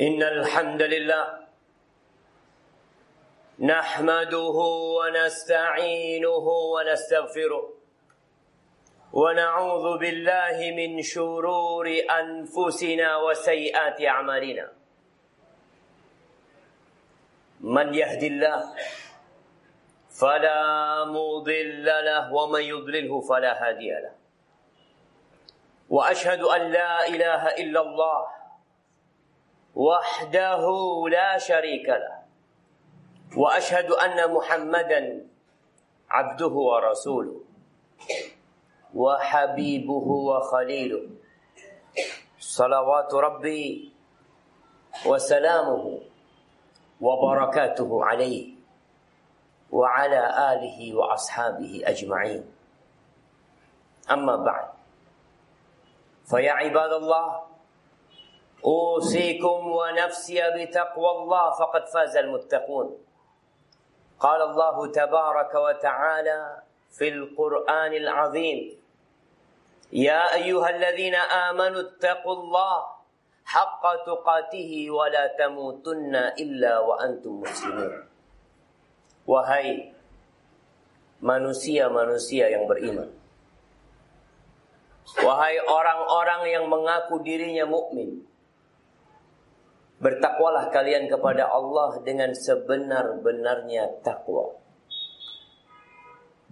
إن الحمد لله نحمده ونستعينه ونستغفره ونعوذ بالله من شرور أنفسنا وسيئات أعمالنا. من يهد الله فلا مضل له ومن يضلله فلا هادي له. وأشهد أن لا إله إلا الله وحده لا شريك له. وأشهد أن محمدا عبده ورسوله وحبيبه وخليله. صلوات ربي وسلامه وبركاته عليه وعلى آله وأصحابه أجمعين. أما بعد فيا عباد الله أوصيكم ونفسي بتقوى الله فقد فاز المتقون. قال الله تبارك وتعالى في القرآن العظيم يا أيها الذين آمنوا اتقوا الله حق تقاته ولا تموتن إلا وأنتم مسلمون. wahai manusia-manusia yang beriman. Wahai orang-orang yang mengaku dirinya mukmin, bertakwalah kalian kepada Allah dengan sebenar-benarnya takwa.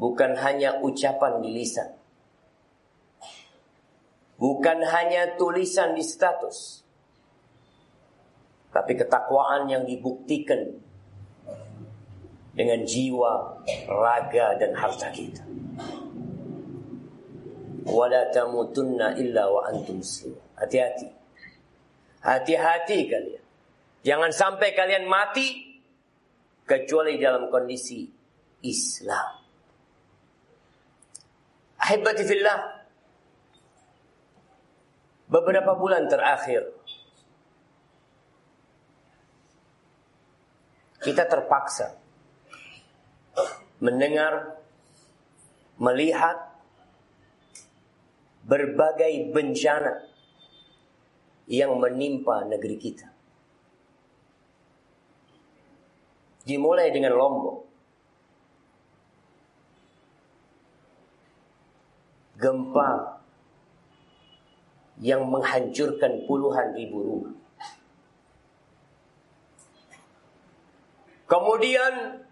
Bukan hanya ucapan di lisan. Bukan hanya tulisan di status. Tapi ketakwaan yang dibuktikan dengan jiwa, raga, dan harta kita wala tamutunna illa wa antum. Hati-hati. Hati-hati kalian. Jangan sampai kalian mati kecuali dalam kondisi Islam. Ahibati. Beberapa bulan terakhir kita terpaksa mendengar, melihat berbagai bencana yang menimpa negeri kita. Dimulai dengan Lombok. Gempa yang menghancurkan puluhan ribu rumah. Kemudian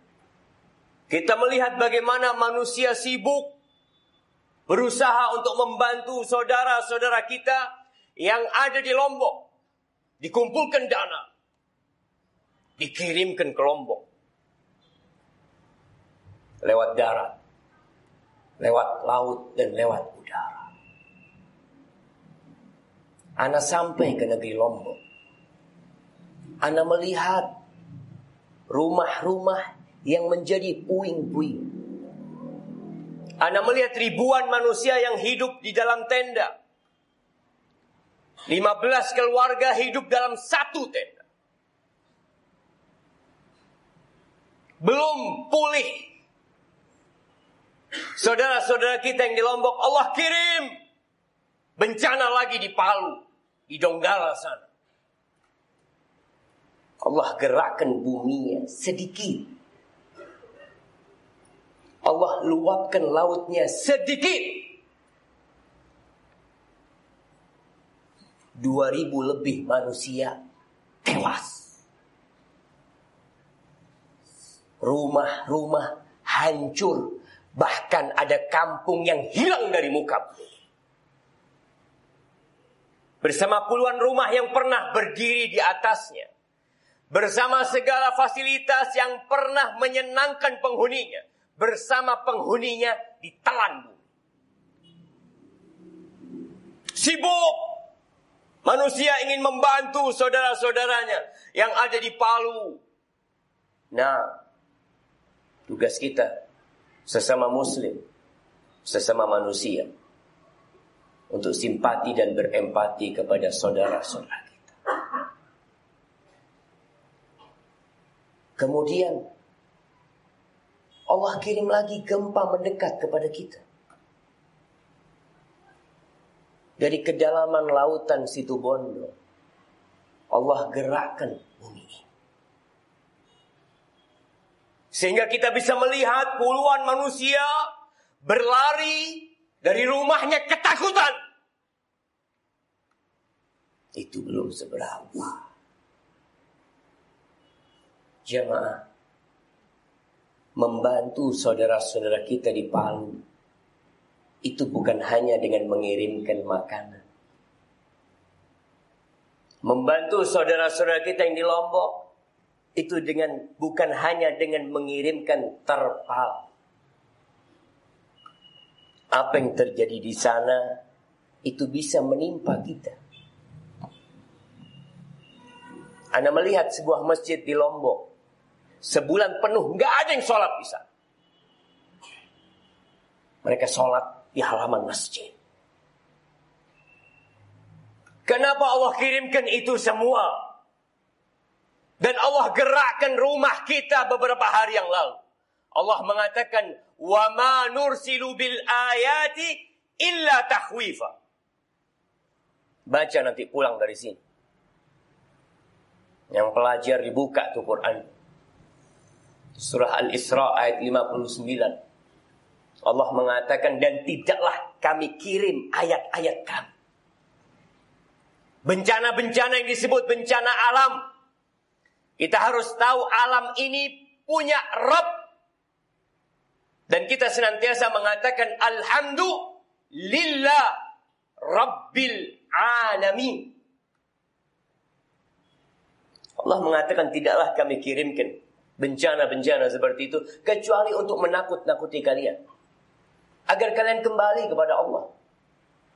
kita melihat bagaimana manusia sibuk berusaha untuk membantu saudara-saudara kita yang ada di Lombok. Dikumpulkan dana. Dikirimkan ke Lombok. Lewat darat. Lewat laut dan lewat udara. Ana sampai ke negeri Lombok. Ana melihat rumah-rumah yang menjadi puing-puing anda melihat ribuan manusia yang hidup di dalam tenda. 15 keluarga hidup dalam satu tenda. Belum pulih. Saudara-saudara kita yang di Lombok, Allah kirim bencana lagi di Palu, di Donggala sana. Allah gerakkan buminya sedikit Allah luapkan lautnya sedikit. Dua ribu lebih manusia tewas. Rumah-rumah hancur. Bahkan ada kampung yang hilang dari muka Bersama puluhan rumah yang pernah berdiri di atasnya. Bersama segala fasilitas yang pernah menyenangkan penghuninya bersama penghuninya ditelan bumi. Sibuk manusia ingin membantu saudara-saudaranya yang ada di Palu. Nah, tugas kita sesama muslim, sesama manusia untuk simpati dan berempati kepada saudara-saudara kita. Kemudian Allah kirim lagi gempa mendekat kepada kita. Dari kedalaman lautan situ Bondo. Allah gerakkan bumi. Sehingga kita bisa melihat puluhan manusia berlari dari rumahnya ketakutan. Itu belum seberapa. Jemaah membantu saudara-saudara kita di Palu itu bukan hanya dengan mengirimkan makanan. Membantu saudara-saudara kita yang di Lombok itu dengan bukan hanya dengan mengirimkan terpal. Apa yang terjadi di sana itu bisa menimpa kita. Anda melihat sebuah masjid di Lombok. Sebulan penuh nggak ada yang sholat di sana. Mereka sholat di halaman masjid. Kenapa Allah kirimkan itu semua? Dan Allah gerakkan rumah kita beberapa hari yang lalu. Allah mengatakan, "Wa ma nursilu bil ayati illa takhwifa." Baca nanti pulang dari sini. Yang pelajar dibuka tuh Quran. Surah Al-Isra ayat 59. Allah mengatakan dan tidaklah kami kirim ayat-ayat kami Bencana-bencana yang disebut bencana alam. Kita harus tahu alam ini punya Rob. Dan kita senantiasa mengatakan Alhamdulillah Rabbil Alamin. Allah mengatakan tidaklah kami kirimkan bencana-bencana seperti itu kecuali untuk menakut-nakuti kalian agar kalian kembali kepada Allah.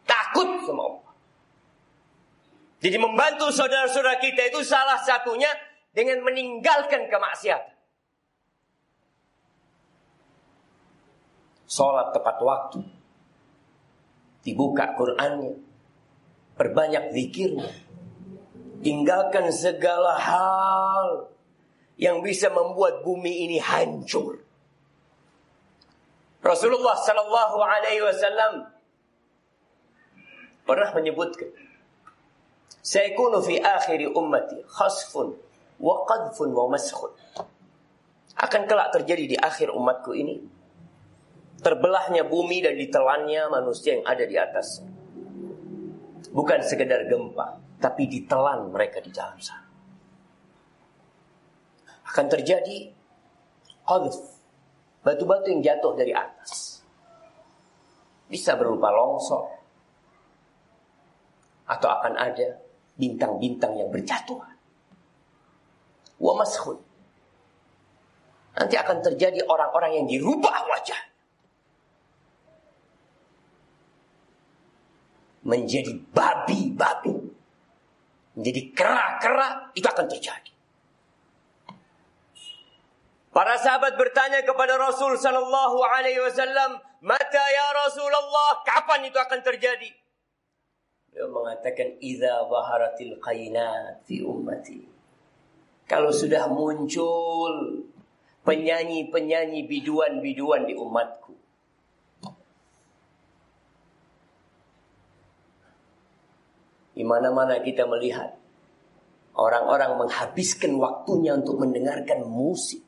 Takut sama Allah. Jadi membantu saudara-saudara kita itu salah satunya dengan meninggalkan kemaksiatan. Sholat tepat waktu. Dibuka Qur'annya. Perbanyak zikirnya. Tinggalkan segala hal yang bisa membuat bumi ini hancur. Rasulullah Sallallahu Alaihi Wasallam pernah menyebutkan Saykunu fi akhiri ummati khasfun wa qadfun wa maskhun. Akan kelak terjadi di akhir umatku ini. Terbelahnya bumi dan ditelannya manusia yang ada di atas. Bukan sekedar gempa, tapi ditelan mereka di dalam sana. Akan terjadi qadf, batu-batu yang jatuh dari atas. Bisa berupa longsor, atau akan ada bintang-bintang yang berjatuhan. Wa mashun. Nanti akan terjadi orang-orang yang dirubah wajah. Menjadi babi-babi. Menjadi kera-kera. Itu akan terjadi. Para sahabat bertanya kepada Rasul sallallahu alaihi wasallam, "Mata ya Rasulullah? Kapan itu akan terjadi?" Beliau mengatakan idza zaharatil qainat fi ummati. Kalau sudah muncul penyanyi-penyanyi biduan-biduan di umatku. Di mana-mana kita melihat orang-orang menghabiskan waktunya untuk mendengarkan musik.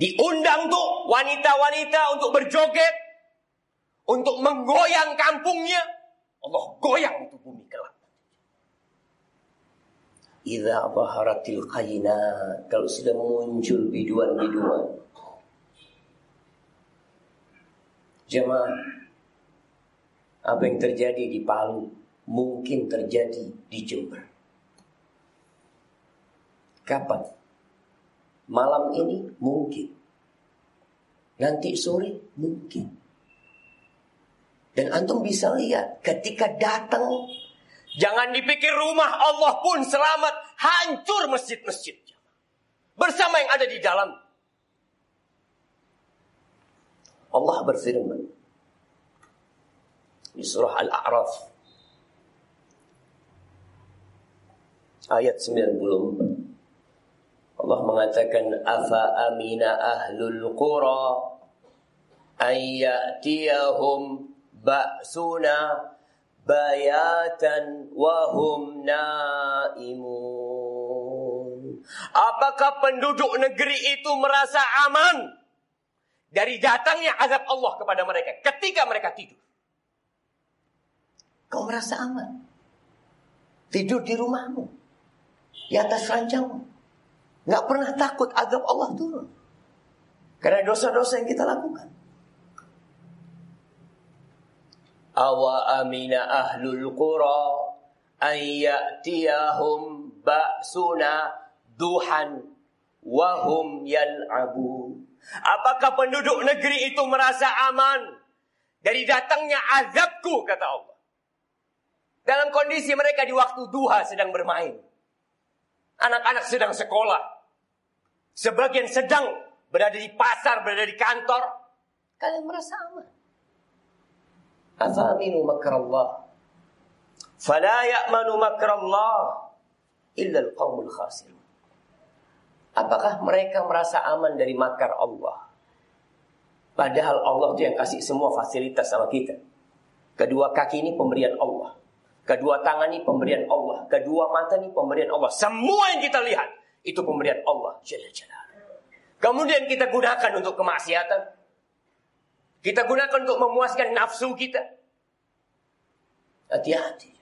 Diundang tuh wanita-wanita untuk berjoget untuk menggoyang kampungnya, Allah goyang itu bumi kelak. Idza baharatil qayna kalau sudah muncul biduan-biduan. Jemaah, apa yang terjadi di Palu mungkin terjadi di Jember. Kapan? Malam ini mungkin. Nanti sore mungkin. Dan antum bisa lihat ketika datang jangan dipikir rumah Allah pun selamat, hancur masjid-masjid. Bersama yang ada di dalam. Allah berfirman di surah Al-A'raf ayat 90 Allah mengatakan afa amina ahlul qura ayyatiyahum ba'suna bayatan wa hum naimun. Apakah penduduk negeri itu merasa aman dari datangnya azab Allah kepada mereka ketika mereka tidur? Kau merasa aman? Tidur di rumahmu, di atas ranjangmu. Nggak pernah takut azab Allah turun. Karena dosa-dosa yang kita lakukan. Awa amina ahlul qura an ya'tiyahum ba'suna duhan wahum yal'abun. Apakah penduduk negeri itu merasa aman dari datangnya azabku kata Allah. Dalam kondisi mereka di waktu duha sedang bermain. Anak-anak sedang sekolah. Sebagian sedang berada di pasar, berada di kantor. Kalian merasa aman. Afaminu makrallah. Fala ya'manu makrallah illa al-qawmul khasirun. Apakah mereka merasa aman dari makar Allah? Padahal Allah itu yang kasih semua fasilitas sama kita. Kedua kaki ini pemberian Allah. Kedua tangan ini pemberian Allah. Kedua mata ini pemberian Allah. Semua yang kita lihat itu pemberian Allah. Jalla jalla. Kemudian kita gunakan untuk kemaksiatan. Kita gunakan untuk memuaskan nafsu kita. Hati-hati.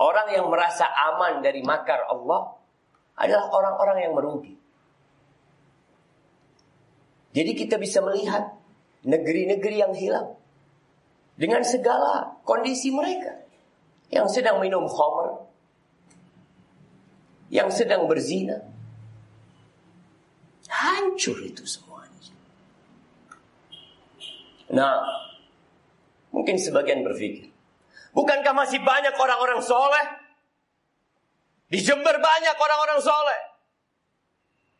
Orang yang merasa aman dari makar Allah adalah orang-orang yang merugi. Jadi kita bisa melihat negeri-negeri yang hilang dengan segala kondisi mereka yang sedang minum khamr, yang sedang berzina, Hancur itu semuanya. Nah, mungkin sebagian berpikir, bukankah masih banyak orang-orang soleh? Di Jember banyak orang-orang soleh.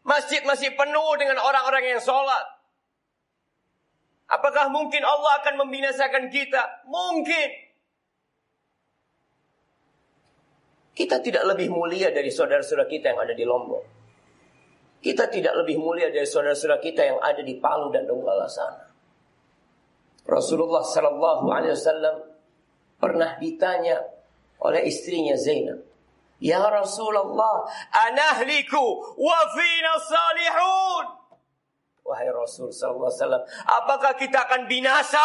Masjid masih penuh dengan orang-orang yang sholat. Apakah mungkin Allah akan membinasakan kita? Mungkin. Kita tidak lebih mulia dari saudara-saudara kita yang ada di Lombok. Kita tidak lebih mulia dari saudara-saudara kita yang ada di Palu dan Donggala sana. Rasulullah Sallallahu Alaihi Wasallam pernah ditanya oleh istrinya Zainab, Ya Rasulullah, anahliku wa fina salihun. Wahai Rasul Sallallahu Alaihi apakah kita akan binasa?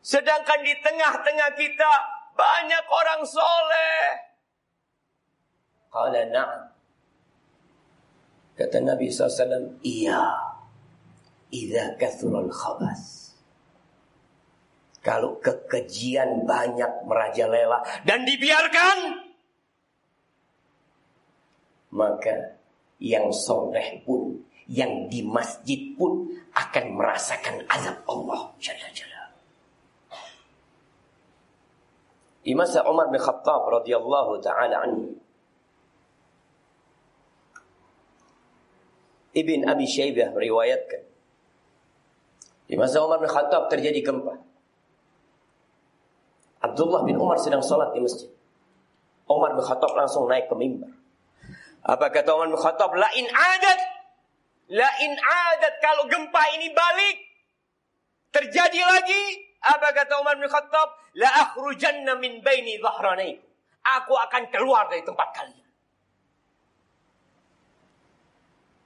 Sedangkan di tengah-tengah kita banyak orang soleh. Kala na'am. Kata Nabi SAW, iya. Iza kathural khabas. Kalau kekejian banyak merajalela dan dibiarkan, maka yang soleh pun, yang di masjid pun akan merasakan azab Allah. Jalla jalla. Di masa Umar bin Khattab radhiyallahu taala anhu Ibn Abi Syaibah meriwayatkan. Di masa Umar bin Khattab terjadi gempa. Abdullah bin Umar sedang sholat di masjid. Umar bin Khattab langsung naik ke mimbar. Apa kata Umar bin Khattab? Lain adat. Lain adat. Kalau gempa ini balik. Terjadi lagi. Apa kata Umar bin Khattab? La akhrujanna min baini dhahranaikum. Aku akan keluar dari tempat kalian.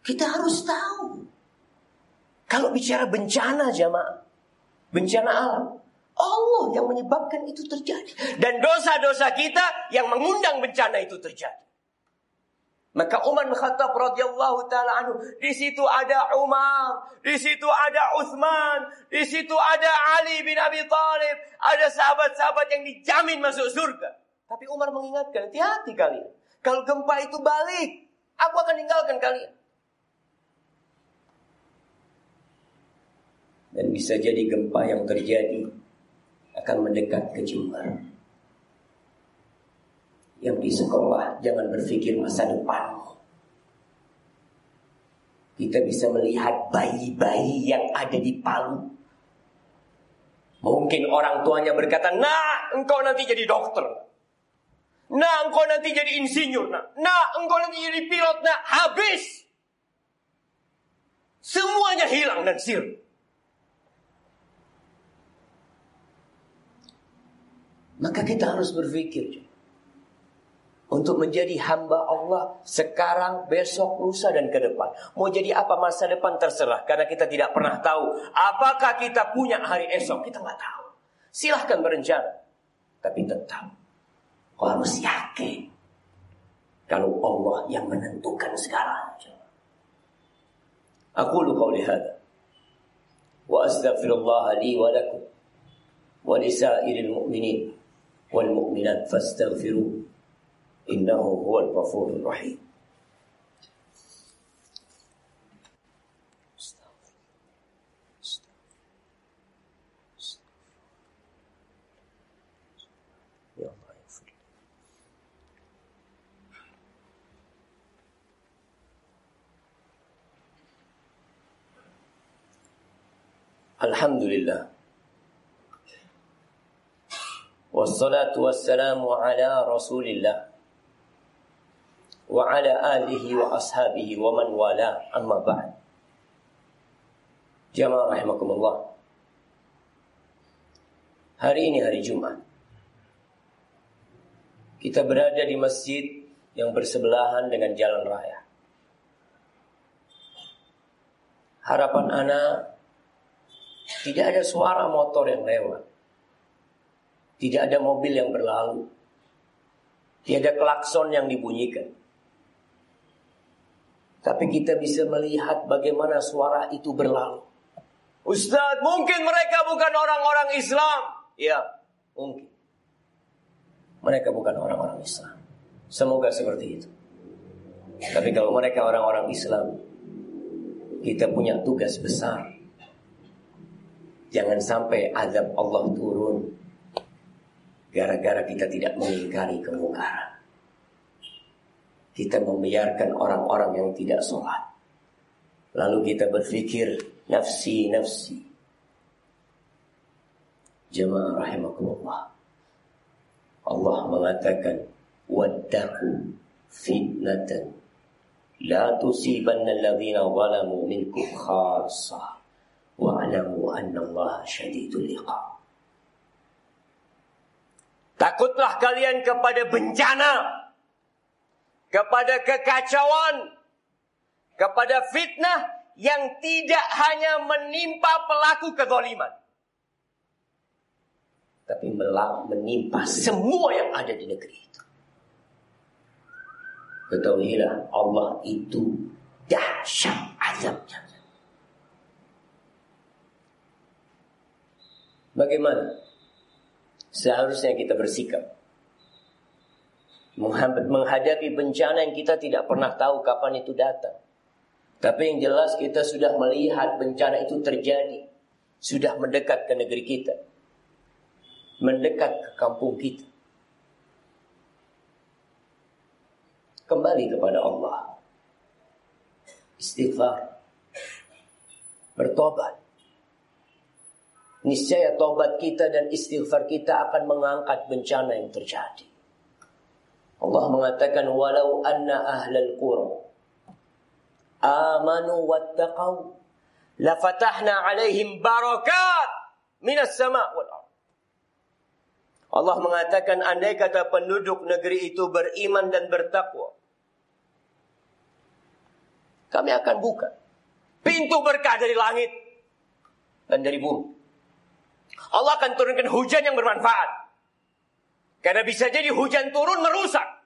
Kita harus tahu. Kalau bicara bencana jamaah. Bencana alam. Allah yang menyebabkan itu terjadi. Dan dosa-dosa kita yang mengundang bencana itu terjadi. Maka Umar bin Khattab radhiyallahu taala anhu, di situ ada Umar, di situ ada Utsman, di situ ada Ali bin Abi Thalib, ada sahabat-sahabat yang dijamin masuk surga. Tapi Umar mengingatkan, hati-hati kalian. Kalau gempa itu balik, aku akan tinggalkan kalian. Dan bisa jadi gempa yang terjadi akan mendekat ke Jember. Yang di sekolah jangan berpikir masa depan. Kita bisa melihat bayi-bayi yang ada di Palu. Mungkin orang tuanya berkata, nah engkau nanti jadi dokter. Nah engkau nanti jadi insinyur. Nah, nah engkau nanti jadi pilot. Nah habis. Semuanya hilang dan sirna. Maka kita harus berpikir untuk menjadi hamba Allah sekarang, besok, lusa dan ke depan. Mau jadi apa masa depan terserah karena kita tidak pernah tahu apakah kita punya hari esok. Kita nggak tahu. Silahkan berencana, tapi tetap kau harus yakin kalau Allah yang menentukan segalanya. Aku lu kau lihat. Wa astaghfirullah li wa lakum wa lisairil mu'minin wal mu'minat fastaghfiruh إنه هو الغفور الرحيم. الحمد لله والصلاة والسلام على رسول الله wa ala alihi wa ashabihi wa man wala amma ba'd. Jamaah rahimakumullah. Hari ini hari Jumat. Kita berada di masjid yang bersebelahan dengan jalan raya. Harapan anak tidak ada suara motor yang lewat. Tidak ada mobil yang berlalu. Tidak ada klakson yang dibunyikan. Tapi kita bisa melihat bagaimana suara itu berlalu. Ustaz, mungkin mereka bukan orang-orang Islam. Ya, mungkin. Mereka bukan orang-orang Islam. Semoga seperti itu. Tapi kalau mereka orang-orang Islam, kita punya tugas besar. Jangan sampai azab Allah turun gara-gara kita tidak mengingkari kemungkaran kita membiarkan orang-orang yang tidak sholat. Lalu kita berpikir nafsi nafsi. Jemaah rahimakumullah. Allah mengatakan waddaku fitnatan la tusibanna alladhina zalamu minkum khassa wa'lamu anna Allah syadidul liqa. Takutlah kalian kepada bencana kepada kekacauan, kepada fitnah yang tidak hanya menimpa pelaku kezaliman. Tapi menimpa semua yang ada di negeri itu. Ketahuilah Allah itu dahsyat azabnya. Bagaimana seharusnya kita bersikap? Menghadapi bencana yang kita tidak pernah tahu kapan itu datang. Tapi yang jelas kita sudah melihat bencana itu terjadi. Sudah mendekat ke negeri kita. Mendekat ke kampung kita. Kembali kepada Allah. Istighfar. Bertobat. Niscaya tobat kita dan istighfar kita akan mengangkat bencana yang terjadi. Allah mengatakan walau anna ahlal qura amanu wattaqau la fatahna alaihim barakat minas sama' wal ard. Allah mengatakan andai kata penduduk negeri itu beriman dan bertakwa kami akan buka pintu berkah dari langit dan dari bumi. Allah akan turunkan hujan yang bermanfaat. Karena bisa jadi hujan turun merusak.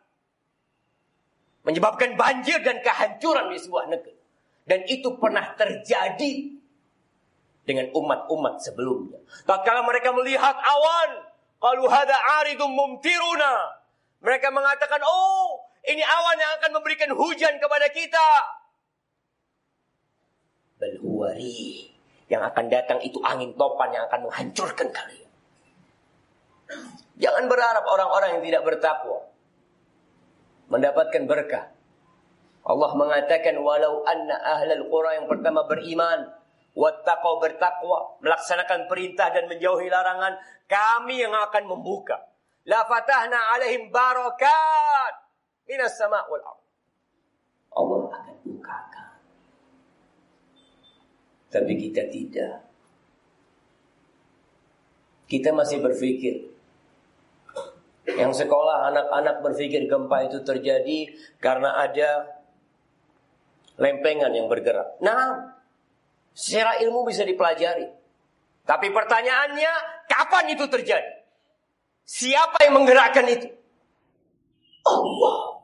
Menyebabkan banjir dan kehancuran di sebuah negeri. Dan itu pernah terjadi dengan umat-umat sebelumnya. Tatkala mereka melihat awan, kalau hada aridum mumtiruna. Mereka mengatakan, oh ini awan yang akan memberikan hujan kepada kita. Belhuari. Yang akan datang itu angin topan yang akan menghancurkan kalian. Jangan berharap orang-orang yang tidak bertakwa mendapatkan berkah. Allah mengatakan walau anna ahlal qura yang pertama beriman, wattaqau bertakwa, melaksanakan perintah dan menjauhi larangan, kami yang akan membuka. La fatahna alaihim barakat minas sama' wal ard. Allah akan bukakan. Tapi kita tidak. Kita masih berpikir Yang sekolah anak-anak berpikir gempa itu terjadi karena ada lempengan yang bergerak. Nah, secara ilmu bisa dipelajari. Tapi pertanyaannya, kapan itu terjadi? Siapa yang menggerakkan itu? Allah.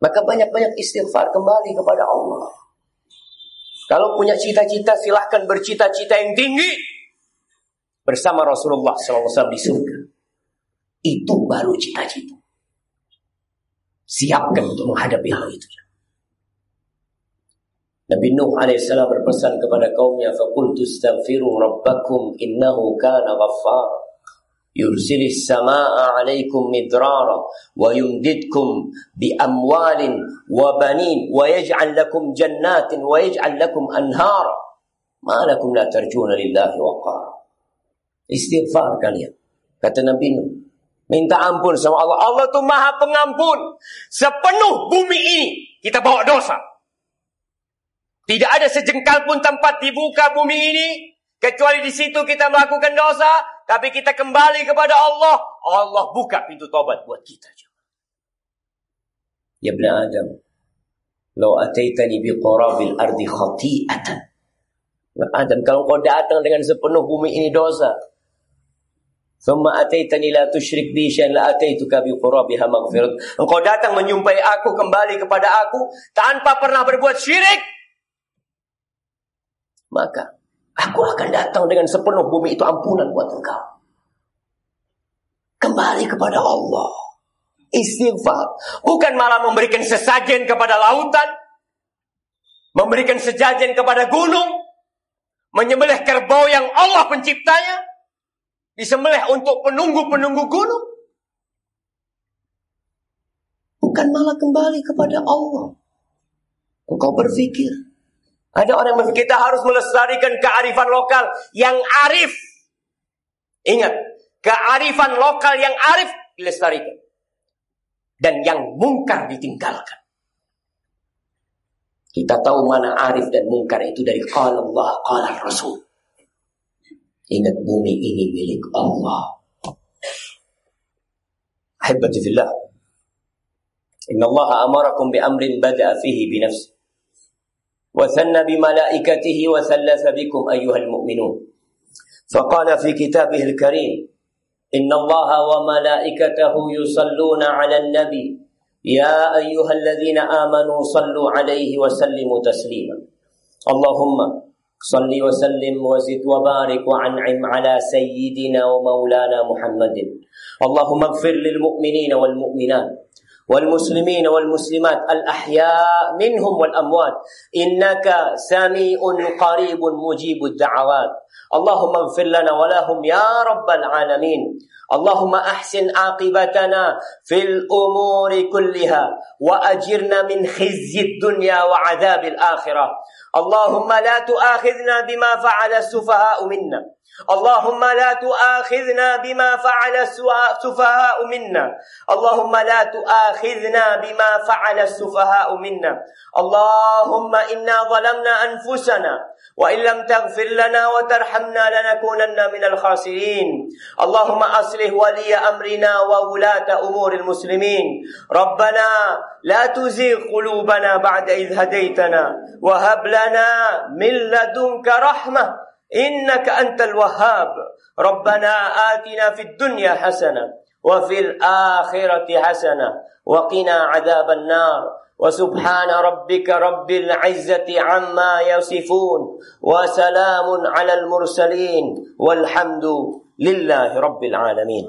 Maka banyak-banyak istighfar kembali kepada Allah. Kalau punya cita-cita silahkan bercita-cita yang tinggi. Bersama Rasulullah SAW di surga. Itu baru cita-cita. Siapkan untuk menghadapi hal itu. Nabi Nuh alaihissalam berpesan kepada kaumnya, "Faqultu astaghfiru rabbakum innahu kana ghaffara." يرسل السماء عليكم مدرارا ويمددكم بأموال وبنين ويجعل لكم جنات ويجعل لكم أنهارا ما لكم لا ترجون لله وقارا istighfar kalian kata Nabi Nuh minta ampun sama Allah Allah tuh maha pengampun sepenuh bumi ini kita bawa dosa tidak ada sejengkal pun tempat dibuka bumi ini kecuali di situ kita melakukan dosa tapi kita kembali kepada Allah, Allah buka pintu tobat buat kita. Ya Ibn Adam, Lau ataitani biqarabil ardi khati'atan. Adam, kalau kau datang dengan sepenuh bumi ini dosa, Thumma ataitani la tusyrik bi syai'an la ataituka bi qurabiha maghfirat. Engkau datang menyumpai aku kembali kepada aku tanpa pernah berbuat syirik. Maka Aku akan datang dengan sepenuh bumi itu ampunan buat engkau. Kembali kepada Allah. Istighfar. Bukan malah memberikan sesajen kepada lautan. Memberikan sesajen kepada gunung. Menyembelih kerbau yang Allah penciptanya. Disembelih untuk penunggu-penunggu gunung. Bukan malah kembali kepada Allah. Engkau berpikir, ada orang yang kita harus melestarikan kearifan lokal yang arif. Ingat, kearifan lokal yang arif dilestarikan. Dan yang mungkar ditinggalkan. Kita tahu mana arif dan mungkar itu dari qala Allah, qala Rasul. Ingat bumi ini milik Allah. Ahibati fillah. Inna Allah amarakum bi amrin bada'a fihi bi nafsi. وثنى بملائكته وثلث بكم أيها المؤمنون فقال في كتابه الكريم إن الله وملائكته يصلون على النبي يا أيها الذين آمنوا صلوا عليه وسلموا تسليما اللهم صل وسلم وزد وبارك وعنعم على سيدنا ومولانا محمد. اللهم اغفر للمؤمنين والمؤمنات والمسلمين والمسلمات الأحياء منهم والأموات. إنك سميع قريب مجيب الدعوات. اللهم اغفر لنا ولهم يا رب العالمين. اللهم أحسن عاقبتنا في الأمور كلها وأجرنا من خزي الدنيا وعذاب الآخرة. اللهم لا تؤاخذنا بما فعل السفهاء منا. اللهم لا تؤاخذنا بما فعل السفهاء منا. اللهم لا تؤاخذنا بما فعل السفهاء منا. اللهم إنا ظلمنا أنفسنا وإن لم تغفر لنا وترحمنا لنكونن من الخاسرين. اللهم أصلح ولي أمرنا وولاة أمور المسلمين. ربنا لا تزيغ قلوبنا بعد إذ هديتنا. وهب لنا من لدنك رحمة إنك أنت الوهاب. ربنا آتنا في الدنيا حسنة وفي الآخرة حسنة وقنا عذاب النار. وسبحان ربك رب العزة عما يصفون وسلام على المرسلين والحمد لله رب العالمين.